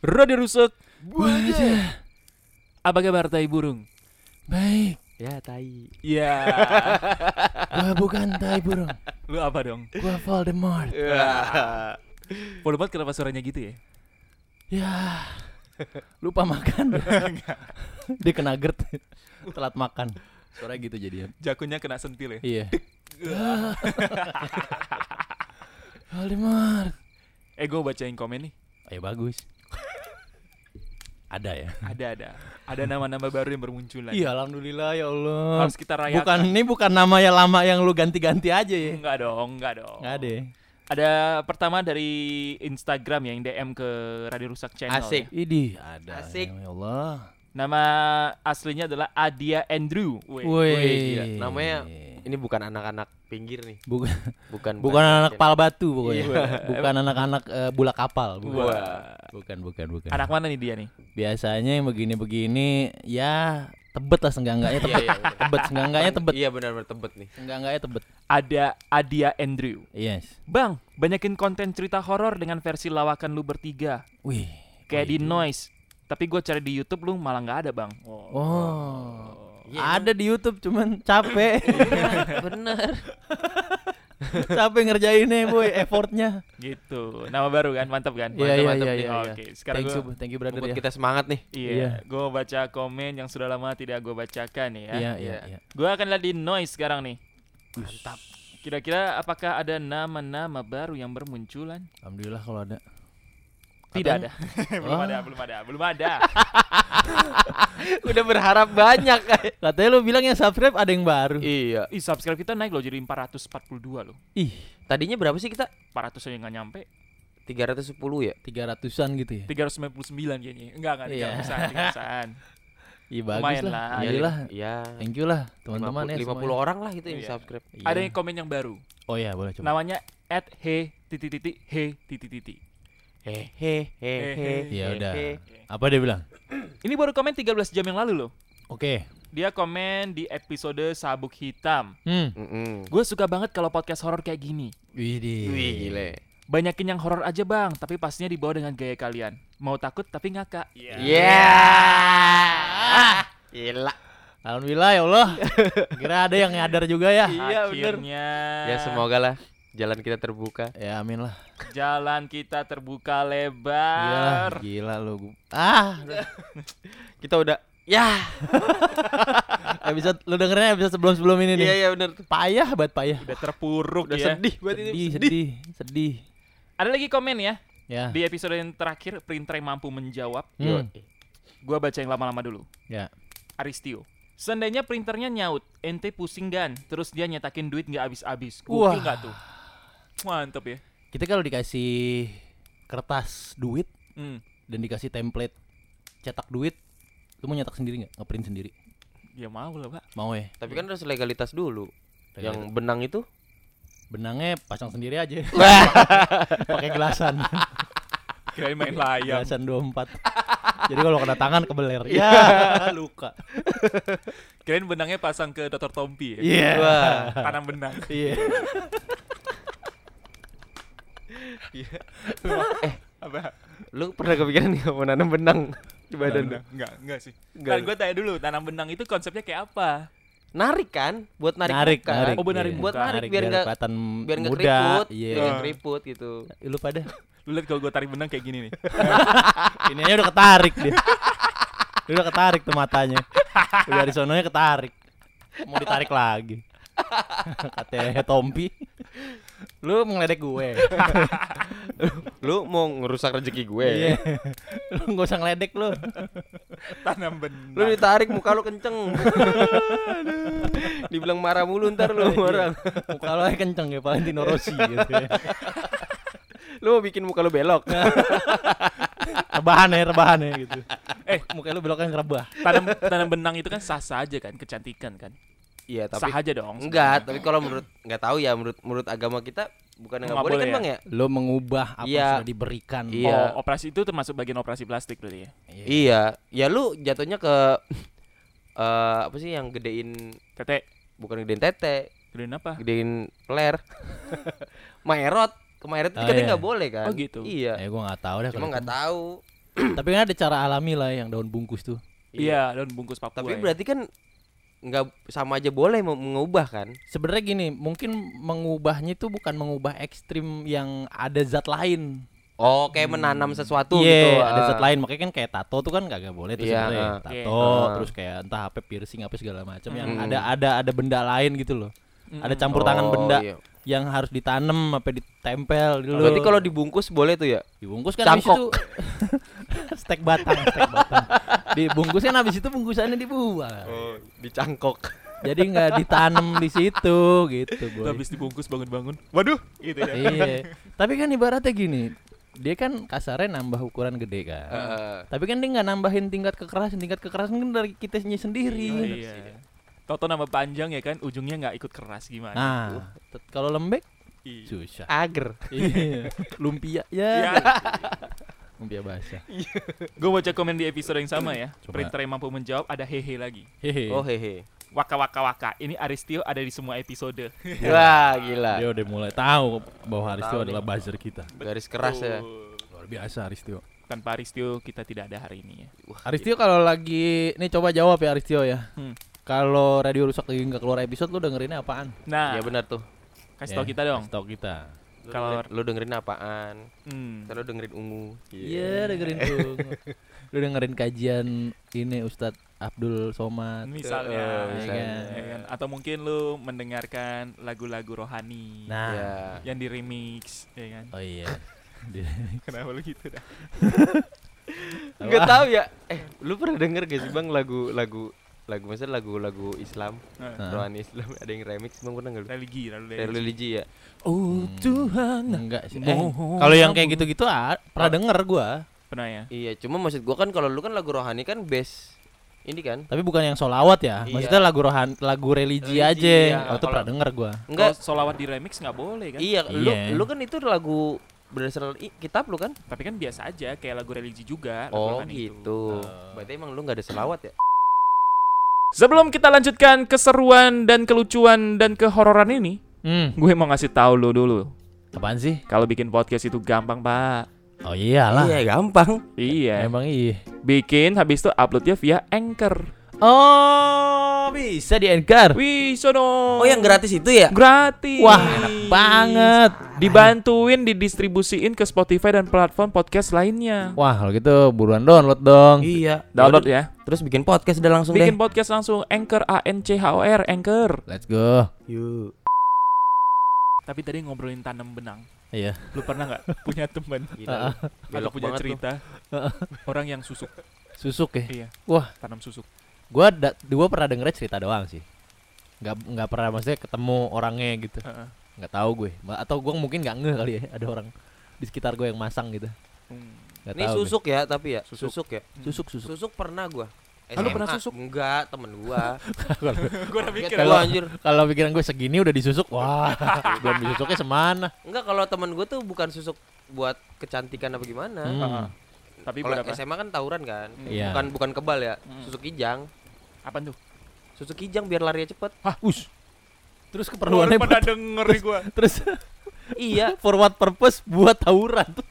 Radio rusak. Buang aja. Apa kabar tai burung? Baik. Ya, tai. Iya. Gua bukan tai burung. Lu apa dong? Gua Voldemort. Voldemort kenapa suaranya gitu ya? Ya. Lupa makan. Dia kena GERD. Telat makan. Suara gitu jadian. Jakunya kena sentil ya. Iya. Voldemort. Eh gue bacain komen nih. Ayo bagus. Ada ya. Ada ada. Ada nama-nama baru yang bermunculan. Iya, alhamdulillah ya Allah. Harus kita rayakan. Bukan ini bukan nama yang lama yang lu ganti-ganti aja ya. Enggak dong, enggak dong. Enggak ada. ya? Ada pertama dari Instagram yang DM ke Radio Rusak Channel. Asik. ya. Idih, ada. Asik. Ya Allah. Nama aslinya adalah Adia Andrew. Wih. Woi. Namanya Ini bukan anak-anak pinggir nih. bukan Bukan bukan anak pal batu pokoknya. Iya. Bukan anak-anak eh, bola kapal, bukan. Wah. Bukan, bukan, bukan. Anak mana nih dia nih? Biasanya yang begini-begini ya tebet lah seenggak-enggaknya tebet. Iya, iya, tebet seenggak-enggaknya tebet. Iya benar-benar tebet nih. Seenggak-enggaknya tebet. Ada Adia Andrew. Yes. Bang, banyakin konten cerita horor dengan versi lawakan lu bertiga. Wih. Kayak Wih, di Noise. Tapi gue cari di YouTube lu malah nggak ada bang. Oh. Iya, Ada di YouTube cuman capek. Bener. capek ngerjainnya, boy, effortnya. Gitu. Nama baru kan, mantap kan? Iya, iya, mantap iya, nih. iya. Oke, sekarang Thank gue you, thank you brother Buat ya. kita semangat nih. Iya, Iya. gue mau baca komen yang sudah lama tidak gue bacakan ya. Iya, iya, iya. Gue akan lihat di noise sekarang nih. Mantap. Kira-kira apakah ada nama-nama baru yang bermunculan? Alhamdulillah kalau ada. Tidak Katanya- ada. belum Wah. ada, belum ada, belum ada. Udah berharap banyak. Katanya lu bilang yang subscribe ada yang baru. iya. Ih, subscribe kita naik loh jadi 442 loh. Ih, Tadinya berapa sih kita? 400 aja nggak nyampe. 310 ya? 300-an gitu ya. 399 kayaknya. Enggak, enggak, Iya. 300-an, 300-an. Iya bagus Lumayan lah. lah. Alhamdulillah. Iya. Thank you lah teman-teman ya 50, 50 semuanya. orang lah gitu yang Iya. subscribe. Iya. Ada yang komen yang baru. Oh iya, boleh coba. Namanya at he titik titik he titik titik. Hehe hehe. Iya udah. Apa dia bilang? Ini baru komen 13 jam yang lalu loh. Oke. Dia komen di episode Sabuk Hitam. Hmm. Mm-mm. Gue suka banget kalau podcast horor kayak gini. Widih. Wih gile. Banyakin yang horor aja bang, tapi pastinya dibawa dengan gaya kalian. Mau takut tapi ngakak. Iya. Iya. Gila. Alhamdulillah ya Allah. Kira ada yang nyadar juga ya. Iya, bener. Akhirnya. Ya semoga lah jalan kita terbuka. Ya amin lah. Jalan kita terbuka Gila, lebar. gila lu. Ah, Kita udah ya. episode lu dengernya episode sebelum-sebelum ini nih. Iya iya benar. Payah banget payah. Udah terpuruk Udah ya. sedih buat ini. Sedih, sedih, sedih. Ada lagi komen ya. Ya. Di episode yang terakhir, printer yang mampu menjawab. Hmm. Gua baca yang lama-lama dulu. Ya. Aristio. Seandainya printernya nyaut, ente pusing gan, terus dia nyetakin duit nggak habis-habis. Gokil nggak tuh? Mantep ya. Kita kalau dikasih kertas duit Hmm. dan dikasih template cetak duit, lu mau nyetak sendiri nggak? Ngeprint sendiri? Ya mau lah, Pak. Mau ya? Tapi kan harus legalitas dulu. Yang Legalitas. benang itu Benangnya pasang sendiri aja. Pakai gelasan. Kirain main layang. Gelasan 24. Jadi kalau kena tangan kebeler. Ya, luka. Kirain benangnya pasang ke Dr. Tompi ya. Iya. Wah. Tanam benang. Iya. Apa? Lu pernah kepikiran nih mau nanam benang di badan lu? Enggak, enggak sih. Enggak. Kan gue tanya dulu, tanam benang itu konsepnya kayak apa? Narik kan? Buat narik, Narik, muka. narik. Oh, benar, iya. Buat narik, biar nggak- kelihatan Biar nggak muda. keriput. Iya. Biar nggak keriput gitu. Lu pada Lu lihat kalau gue tarik benang kayak gini nih. ini aja udah ketarik dia. Dia udah ketarik tuh matanya. Udah di sononya ketarik. Mau ditarik lagi. Katanya Tompi. Lu mau ngeledek gue. Lu mau ngerusak rezeki gue. Iya. Lu enggak usah ngeledek lu. Tanam Lu benang. ditarik muka lu kenceng. Dibilang marah mulu ntar lu orang. Muka lo kenceng ya Valentino Rossi gitu ya. Lu mau bikin muka lu belok. Rebahan ya, rebahan ya gitu. Eh. muka lu beloknya ngerebah. Tanam tanam benang itu kan sah-sah aja kan, kecantikan kan. Iya, sah tapi aja dong. enggak, sebenarnya. tapi kalau menurut enggak tahu ya menurut menurut agama kita bukan Nggak enggak boleh boleh kan ya? Bang ya? Lo mengubah apa Iya. yang sudah diberikan. Iya. Oh, operasi itu termasuk bagian operasi plastik berarti ya. Iya, ya lu jatuhnya ke eh apa sih yang gedein Tete, bukan gedein tete, gedein apa? gedein peler. Maerot, ke Maerot itu Oh, katanya iya. nggak boleh kan? Oh, gitu. Iya. Eh gua nggak tahu deh. Cuma nggak tahu. Tapi kan ada cara alami lah yang daun bungkus tuh. Iya, daun bungkus Papua. Tapi ya. berarti kan nggak sama aja boleh mau mengubah kan? Sebenarnya gini, mungkin mengubahnya itu bukan mengubah ekstrim yang ada zat lain. Oh, kayak menanam sesuatu Iya, gitu. ada ah. zat lain. Makanya kan kayak tato tuh kan gak, boleh tuh Iya, sebenarnya. ah. Tato, Iya. Ah. terus kayak entah apa piercing apa segala macam yang Mm. ada ada ada benda lain gitu loh. Mm-mm. Ada campur tangan Oh, benda iya. yang harus ditanam apa ditempel dulu. Berarti kalau dibungkus boleh tuh ya? dibungkus kan Cangkok. itu stek batang, stek batang. Dibungkus kan habis itu bungkusannya dibuang. Oh, dicangkok. Jadi nggak ditanam di situ gitu, Itu boy. habis dibungkus bangun-bangun. Waduh, gitu ya. iya. Tapi kan ibaratnya gini, dia kan kasarnya nambah ukuran gede kan. Heeh. Tapi kan dia nggak nambahin tingkat kekerasan, tingkat kekerasan kan dari kitanya sendiri. Oh, iya. Toto nama panjang ya kan, ujungnya nggak ikut keras gimana? Nah, kalau lembek Iya. susah. Ager. Iya. Lumpia Ya, ya. Lumpia basah. gue baca komen di episode yang sama ya. Coba. Printer yang mampu menjawab ada hehe lagi. Hehe. Oh hehe. Waka waka waka. Ini Aristio ada di semua episode. Wah, gila. Dia udah mulai tahu bahwa Aristio Tahu adalah buzzer kita. Garis keras ya. Luar biasa Aristio. Tanpa Aristio kita tidak ada hari ini ya. Wah, Aristio kalau lagi nih coba jawab ya Aristio ya. Hmm. Kalau radio rusak lagi nggak keluar episode lu dengerinnya apaan? Nah, Iya benar tuh. kasih tau Ya, kita dong. Kasih tau kita. Kalau- dengerin- lu dengerin apaan? Hmm. Lu dengerin ungu. Iya dengerin tuh. lu dengerin kajian ini Ustadz Abdul Somad. Misalnya, ya misalnya. kan? Ya kan? atau mungkin lu mendengarkan lagu-lagu rohani Nah. Ya. yang di remix, ya kan? Oh iya. Kenapa lu gitu dah? Enggak tahu ya. Eh, lu pernah denger gak sih Bang lagu lagu maksudnya lagu-lagu Islam, Hah? rohani Islam ada yang remix Bang pernah enggak lu? religi, religi. religi ya. Oh Tuhan, Enggak sih. Eh, mohon kalau yang kayak gitu-gitu ah, pernah denger gua. pernah ya? Iya, cuma maksud gua kan kalau lu kan lagu rohani kan base ini kan. Tapi bukan yang solawat ya. Iya. Maksudnya lagu rohan, lagu religi, Religi, aja. iya. Oh, itu pernah denger gua. Enggak. Kalau solawat di remix nggak boleh kan? Iya, lu Iya. lu kan itu lagu berdasarkan i- kitab lu kan? Tapi kan biasa aja, kayak lagu religi juga. lagu Oh, rohani itu. gitu. Berarti emang lu nggak ada selawat ya? Sebelum kita lanjutkan keseruan dan kelucuan dan kehororan ini, Hmm, gue mau ngasih tahu lu dulu. apaan sih? Kalau bikin podcast itu gampang, Pak. Oh iyalah. Iya, gampang. Iya. Emang iya. Bikin habis itu uploadnya via Anchor. Oh, bisa di Anchor. Wih, sono. Oh, yang gratis itu ya? gratis. Wah, enak banget. Dibantuin didistribusiin ke Spotify dan platform podcast lainnya. Wah, kalau gitu buruan download dong. Iya. Download ya. Terus bikin podcast udah langsung Bikin deh. podcast langsung Anchor A N C H O R Anchor. Let's go. Yuk. Tapi tadi ngobrolin tanam benang. Iya. Lu pernah nggak punya teman Gila. atau punya cerita orang yang susuk? Susuk ya. Iya, Wah, tanam susuk. gua da- gua pernah denger cerita doang sih. Nggak nggak pernah maksudnya ketemu orangnya gitu. Heeh. Nggak tahu gue. Atau gua mungkin nggak ngeh kali ya ada orang di sekitar gue yang masang gitu. Hmm. Ini tahu gue. susuk ya, tapi ya. Susuk. Susuk ya. Susuk susuk. Susuk pernah gua. Ah, lu SMA. pernah susuk? Enggak, temen gua. Gua udah mikir. Gua anjir. Kalau pikiran gue segini udah disusuk, wah, belum disusuknya semana. Enggak, kalau temen gua tuh bukan susuk buat kecantikan apa gimana. Hmm. Heeh. Tapi Kalau berapa? SMA kan tawuran kan. Iya. Bukan bukan kebal ya. Hmm. Susuk kijang. Apa tuh? Susuk kijang biar larinya cepet. Hah, us. Terus keperluannya pada buat, denger nih gua. terus iya, for what purpose buat tawuran tuh.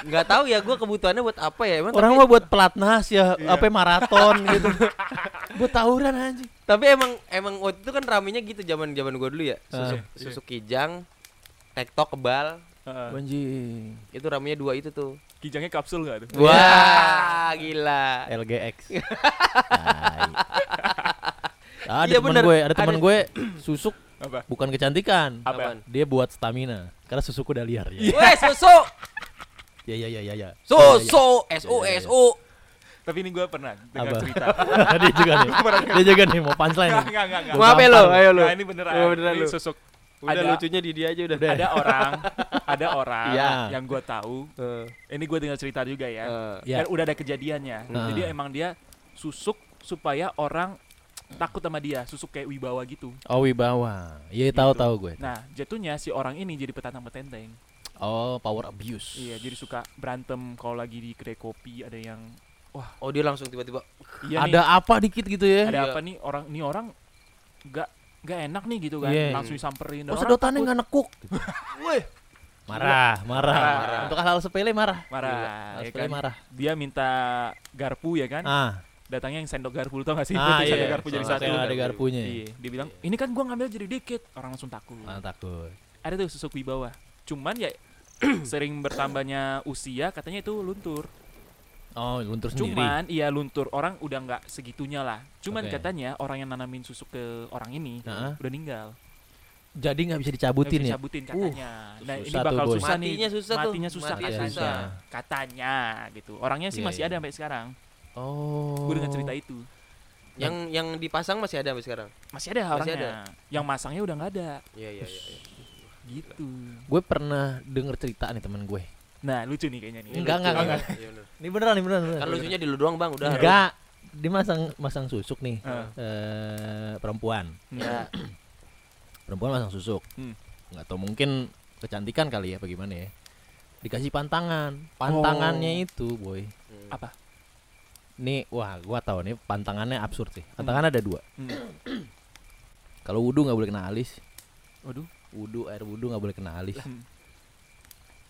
nggak tahu ya gua kebutuhannya buat apa ya. Emang Orang mah buat pelatnas ya, Iya. apa maraton gitu. buat tawuran anjing. tapi emang emang waktu itu kan ramenya gitu zaman-zaman gua dulu ya. Susuk Ah. susuk kijang, tektok kebal. Heeh. Anjing. Itu ramenya dua itu tuh. Kijangnya kapsul gak tuh? Wah, gila. LGX. Ada Iya, teman bener. gue, ada teman gue susuk Apa? bukan kecantikan. Apa? Dia buat stamina karena susuk udah liar ya. Weh, susu. Ya ya ya ya ya. Susu, S U Iya, iya, S U. Tapi ini gue pernah dengar Apa? cerita. dia juga nih. Dia juga nih mau punchline Enggak, nih. enggak, enggak, enggak. Mau apa lo? Ayo lo. Nah, ini beneran. Oh, beneran ini lu. susuk. Udah Ada- lucunya di dia aja udah. Ada orang, ada orang Iya. yang gue tahu. Eh, Ini gue dengar cerita juga ya. eh. Ya. Dan udah ada kejadiannya. Nah. Jadi emang dia susuk supaya orang takut sama dia, susuk kayak wibawa gitu. Oh wibawa. Iya tahu tahu gue. Nah, jatuhnya si orang ini jadi petantang petenteng. Oh power abuse. Iya, jadi suka berantem kalau lagi di kedai kopi ada yang Oh dia langsung tiba-tiba iya nih, Ada apa dikit gitu ya? ada Iya. apa nih orang nih orang nggak nggak enak nih gitu kan, Iya. langsung disamperin. Oh sedotannya nggak nekuk. Weh Marah, marah, Marah. Untuk hal-hal sepele marah. marah, Hal ya sepele kan? marah. Dia minta garpu ya kan, Ah, datangnya yang sendok garpu tau gak sih? ah iya. sendok garpu jadi satu. ada garpunya. Iya, dia bilang ini kan gua ngambil jadi dikit, orang langsung takut. Ah, takut. Ada tuh susuk wibawa. Cuman ya sering bertambahnya usia katanya itu luntur. Oh, luntur sendiri. Cuman iya luntur orang udah nggak segitunya lah. Cuman Oke. katanya orang yang nanamin susuk ke orang ini Nah, udah meninggal. jadi nggak bisa dicabutin bisa ya? Cabutin katanya. nah ini susah tuh, bakal Boy. susah nih. Matinya susah tuh. Matinya susah Matinya katanya. susah. Katanya gitu. Orangnya sih Iya, masih iya. ada sampai sekarang. Oh. Gue dengar cerita itu. Yang yang dipasang masih ada sampai sekarang. Masih ada Masih orangnya. Yang masangnya udah nggak ada. Iya iya iya. iya. Gitu. Gue pernah denger cerita nih temen gue. Nah lucu nih kayaknya nih. Enggak, enggak, Iya, enggak. iya. Ini beneran, ini beneran. Kan lucunya di lu doang bang udah. Enggak. Dia masang masang susuk nih. Ah. Eh, perempuan. Ya. Perempuan masang susuk. Hmm. Nggak tahu mungkin kecantikan kali ya bagaimana ya. Dikasih pantangan. Pantangannya itu, boy. Hmm. Apa? Nih, wah, gua tahu nih pantangannya absurd sih. Pantangan ada dua. Hmm. Kalau wudhu nggak boleh kena alis. Waduh. Wudhu air wudhu nggak boleh kena alis. Hmm.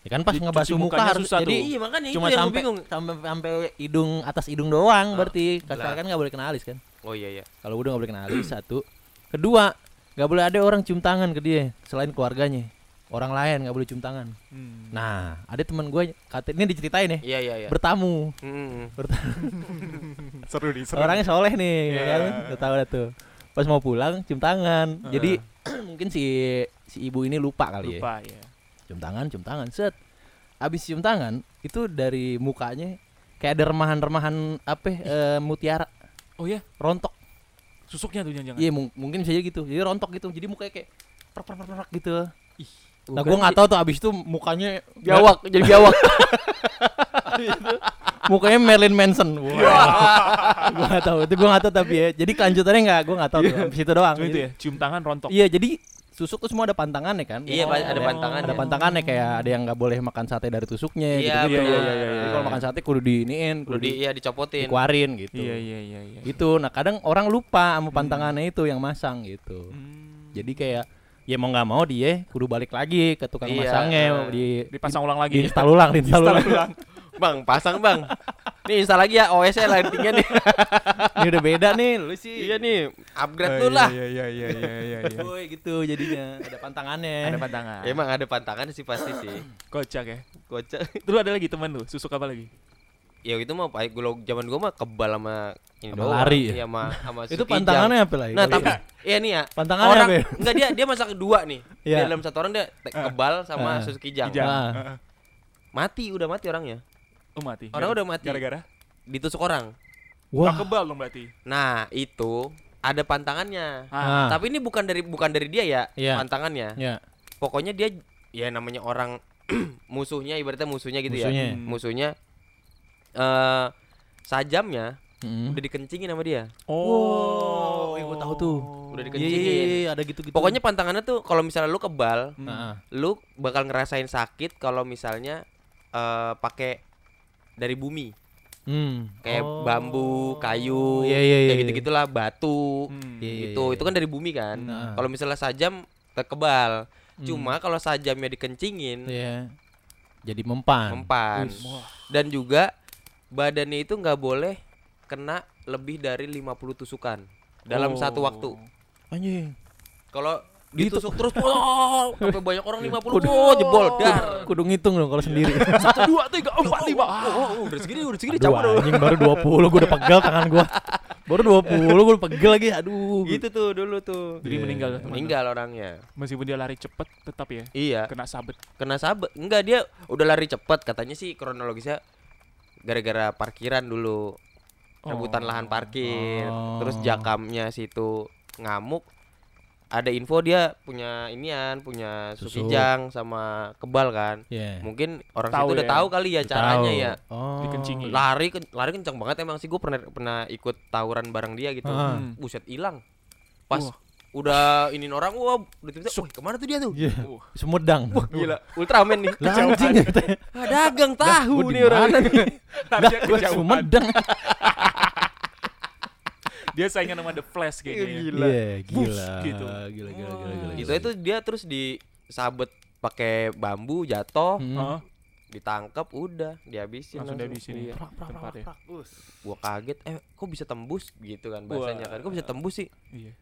Ya kan pas ngebasuh muka harus susah jadi tuh. Iya makanya cuma sampai sampai sampai hidung atas hidung doang Ah, berarti kasar kan nggak boleh kena alis kan Oh iya iya. kalau udah nggak boleh kena alis satu kedua nggak boleh ada orang cium tangan ke dia selain keluarganya orang lain nggak boleh cium tangan. Hmm. nah ada teman gue kata ini diceritain ya Iya iya iya. bertamu. Hmm. seru nih, orangnya soleh nih ya Iya. kan? Udah tahu dah tuh. Pas mau pulang cium tangan. Heeh. jadi mungkin si si ibu ini lupa kali ya. Lupa ya. cium tangan cium tangan set. Abis cium tangan itu dari mukanya kayak ada remahan-remahan apa ya, eh, mutiara. Oh ya, rontok. Susuknya tuh jangan-jangan. iya mung- mungkin bisa jadi gitu. Jadi rontok gitu. Jadi mukanya kayak prak prak prak prak gitu. Ih, nah Bukan gua nggak tahu tuh abis itu mukanya Biawak jadi biawak. mukanya Marilyn Manson wah gua nggak tahu itu gua nggak tahu tapi ya jadi kelanjutannya nggak gua nggak tahu tuh abis itu doang Cuma itu ya, cium tangan rontok. iya jadi susuk tuh semua ada pantangannya kan Iya, Oh. Ada pantangan. ada pantangannya kayak ada yang nggak boleh makan sate dari tusuknya Iya, gitu, iya, iya, iya, Jadi iya. kalau makan sate kudu diiniin Udah kudu di iya dicopotin. dikeluarin gitu Iya iya iya iya. gitu nah kadang orang lupa sama pantangannya itu yang masang gitu Hmm. jadi kayak ya mau nggak mau dia kudu balik lagi ke tukang Iya. masangnya di dipasang ulang di lagi. install ulang di install ulang ulang. Bang, pasang bang. Nih install lagi ya OS-nya lightingnya nih. ini udah beda nih lu sih iya nih, upgrade Oh, dulu lah. Iya iya iya iya iya. iya. Boy, gitu jadinya ada pantangannya Ada pantangan. Emang ada pantangan sih pasti sih. kocak ya. Kocak. Dulu ada lagi teman lu, susuk apa lagi? Ya itu mah Pak, gua zaman gua mah kebal sama ini Sama doang. lari ya? Iya sama sama itu pantangannya apa lagi Nah, tapi iya nih ya. Pantangannya orang apa ya? enggak dia dia masak dua nih. Iya. Dia dalam satu orang dia te- kebal sama Ah. susu kijang. Kijang. Ah. Mati udah mati orangnya. Oh mati. Orang Gara- udah mati. Gara-gara? Ditusuk orang. Wah. wah kebal dong berarti. Nah, itu ada pantangannya. Ah. Tapi ini bukan dari bukan dari dia ya, Iya. pantangannya. ya Pokoknya dia ya namanya orang musuhnya ibaratnya musuhnya gitu Musuhnya. ya. Musuhnya eh sajamnya Mm. udah dikencingin sama dia. Oh, iya, gua tahu tuh. Udah Iya, dikencingin. iya, iya, iya, ada gitu gitu Pokoknya pantangannya tuh kalau misalnya lu kebal, Hmm. Lu bakal ngerasain sakit kalau misalnya eh pakai dari bumi. hmm. Kayak Oh. bambu, kayu, Iya, iya, kayak iya. gitu-gitulah, batu. Hmm. Iya, Gitu. iya. Itu kan dari bumi kan. Nah. Kalau misalnya sajam kebal. Hmm. Cuma kalau sajamnya dikencingin, Iya. jadi mempan mempan. Dan juga badannya itu nggak boleh kena lebih dari 50 tusukan dalam Oh. satu waktu. anjing Kalau Gitu. ditusuk terus, oh, sampai banyak orang 50, Kudu- oh, jebol, dar. kudu ngitung dong kalau sendiri Satu dua tiga empat lima. Oh, oh, oh, udah segini, udah segini, aduh cabut dong. anjing baru 20 gue udah pegel tangan gua baru 20 gue udah pegel lagi aduh Gitu tuh dulu tuh. Jadi Iya. meninggal teman. Meninggal orangnya. Meskipun dia lari cepet tetap ya Iya, kena sabet. kena sabet. Enggak dia udah lari cepet katanya sih kronologisnya gara-gara parkiran dulu. rebutan Oh. lahan parkir. Terus Oh. jakamnya situ ngamuk. Ada info dia punya inian, punya Susu. sukijang sama kebal kan. Iya. Mungkin orang Tahu situ udah ya. tahu kali ya caranya Tahu. ya. Oh. Lari lari kencang banget emang sih gue pernah pernah ikut tawuran bareng dia gitu. Hmm. Buset hilang. Pas Wah. Udah ini orang wah udah tiba-tiba, "Wih, ke mana tuh dia tuh? Iya. Uh. Sumedang. Gila, Ultraman nih. Anjing. Ah, dagang tahu nih di orang. nih? Gua kejauhan. Sumedang. Dia saingan sama The Flash kayaknya. ya. Gila. Iya, Bus, gila. gitu. Gila gila gila gila. Itu itu dia terus disabet pakai bambu jatuh, Hmm. Heeh. ditangkap udah dihabisin Langsung langsung. dihabisin dia. Prak, prak, ya. prak, prak. Gua kaget, eh kok bisa tembus gitu kan bahasanya Wah. kan. Kok bisa tembus sih? Iya.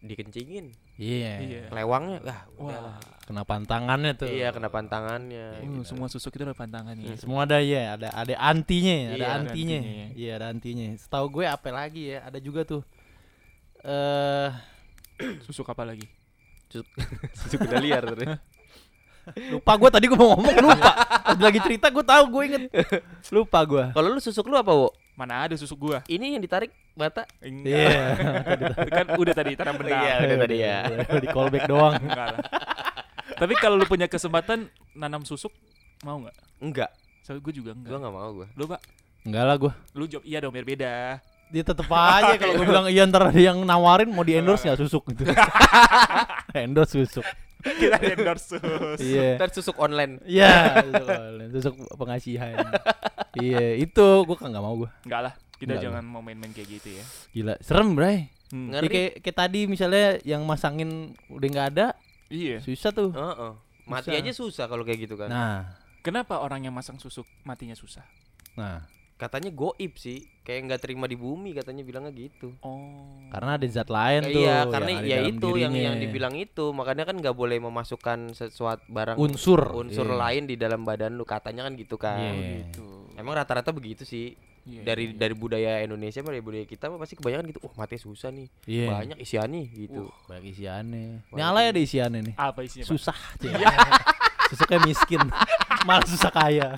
Dikencingin. Iya. Iya. Lewangnya, wah, Wah. udahlah. Kena pantangannya tuh. Iya, kena pantangannya. Uh, semua susuk itu ada pantangannya. Semua ada ya, ada ada antinya, ada Iya, ada antinya. ya. Iya, ada antinya. Setahu gue apa lagi ya? Ada juga tuh. Eh, Susuk apa lagi? Susu kuda liar terus. lupa gue tadi gue mau ngomong lupa. Lagi cerita gue tahu gue inget. Lupa gue. Kalau lu susuk lu apa, Wo? Mana ada susuk gua? Ini yang ditarik mata. Enggak. Iya. Itu kan udah tadi tanam benang. Iya, udah tadi ya. Di callback doang. Enggak lah. Tapi kalau lu punya kesempatan nanam susuk mau nggak? Enggak, Soalnya gue juga enggak. gua enggak mau gua. Lu pak, Enggak lah gue. lu jawab iya dong biar beda. Dia tetep aja kalau gue bilang iya ntar ada yang nawarin mau di endorse nggak susuk gitu. endorse susuk. Kita endorse sus. Iya. Ntar susuk online. Iya, susuk online, susuk pengasihan. iya, itu gue kan nggak mau gue. Enggak lah. Kita Enggak, jangan mau main-main kayak gitu ya. Gila, serem, Bray. Hmm. Ngeri. Ya, kayak, kayak tadi misalnya yang masangin udah nggak ada, Iya. susah tuh. Heeh. Mati Bisa. aja susah kalau kayak gitu kan. Nah, Kenapa orang yang masang susuk matinya susah? nah, Katanya goib sih, kayak nggak terima di bumi katanya bilangnya gitu. Oh. karena ada zat lain Eh, tuh. iya, yang karena ada ya dalam itu yang dirinya. yang dibilang itu, makanya kan nggak boleh memasukkan sesuatu barang unsur, unsur Iya. lain di dalam badan lu katanya kan gitu kan. Iya. gitu. Emang rata-rata begitu sih. Iya, dari iya. dari budaya Indonesia dari budaya kita mah pasti kebanyakan gitu. Wah, mati susah nih. Iya. Banyak isiannya gitu. Banyak isiannya. Ini Banyak alay ada isiannya nih. apa isinya? Susah aja. Susuknya miskin. Malah susah kaya.